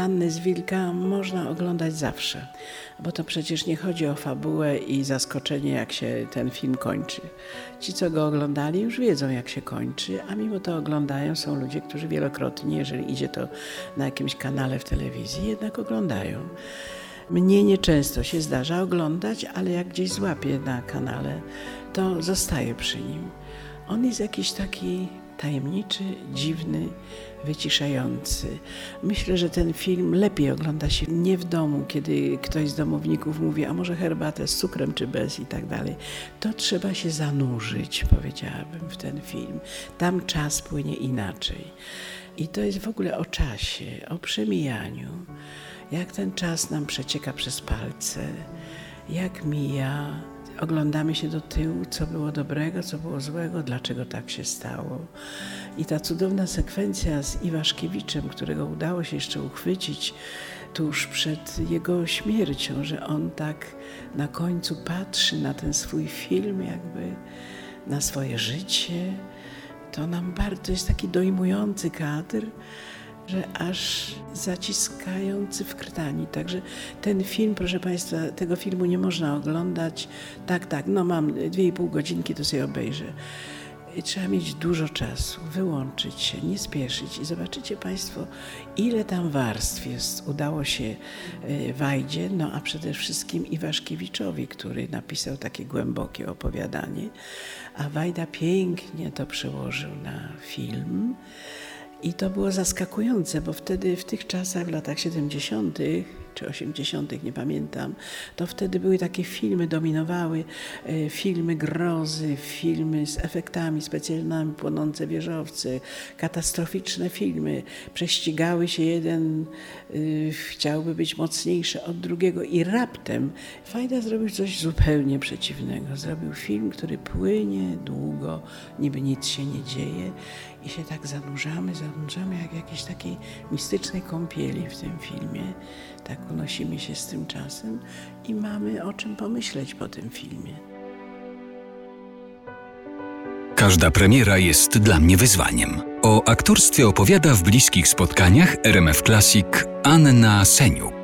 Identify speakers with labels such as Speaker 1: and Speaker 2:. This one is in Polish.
Speaker 1: Pannę z Wilka można oglądać zawsze, bo to przecież nie chodzi o fabułę i zaskoczenie, jak się ten film kończy. Ci, co go oglądali, już wiedzą, jak się kończy, a mimo to oglądają. Są ludzie, którzy wielokrotnie, jeżeli idzie to na jakimś kanale w telewizji, jednak oglądają. Mnie nieczęsto się zdarza oglądać, ale jak gdzieś złapię na kanale, to zostaję przy nim. On jest jakiś taki tajemniczy, dziwny, wyciszający. Myślę, że ten film lepiej ogląda się nie w domu, kiedy ktoś z domowników mówi, a może herbatę z cukrem czy bez i tak dalej. To trzeba się zanurzyć, powiedziałabym, w ten film. Tam czas płynie inaczej. I to jest w ogóle o czasie, o przemijaniu, jak ten czas nam przecieka przez palce, jak mija, oglądamy się do tyłu, co było dobrego, co było złego, dlaczego tak się stało. I ta cudowna sekwencja z Iwaszkiewiczem, którego udało się jeszcze uchwycić tuż przed jego śmiercią, że on tak na końcu patrzy na ten swój film, jakby na swoje życie. To nam bardzo jest taki dojmujący kadr że aż zaciskający w krtani. Także ten film, proszę Państwa, tego filmu nie można oglądać. Tak, tak, no mam dwie i pół godzinki, to sobie obejrzę. I trzeba mieć dużo czasu, wyłączyć się, nie spieszyć i zobaczycie Państwo, ile tam warstw jest. Udało się e, Wajdzie, no a przede wszystkim Iwaszkiewiczowi, który napisał takie głębokie opowiadanie, a Wajda pięknie to przełożył na film. I to było zaskakujące, bo wtedy w tych czasach, w latach 70., czy 80., nie pamiętam, to wtedy były takie filmy, dominowały e, filmy grozy, filmy z efektami specjalnymi, płonące wieżowce, katastroficzne filmy. Prześcigały się jeden, y, chciałby być mocniejszy od drugiego i raptem Fajda zrobił coś zupełnie przeciwnego. Zrobił film, który płynie długo, niby nic się nie dzieje i się tak zanurzamy, zanurzamy jak w jakiejś takiej mistycznej kąpieli w tym filmie. Tak unosimy się z tym czasem i mamy o czym pomyśleć po tym filmie.
Speaker 2: Każda premiera jest dla mnie wyzwaniem. O aktorstwie opowiada w bliskich spotkaniach RMF Classic Anna Seniuk.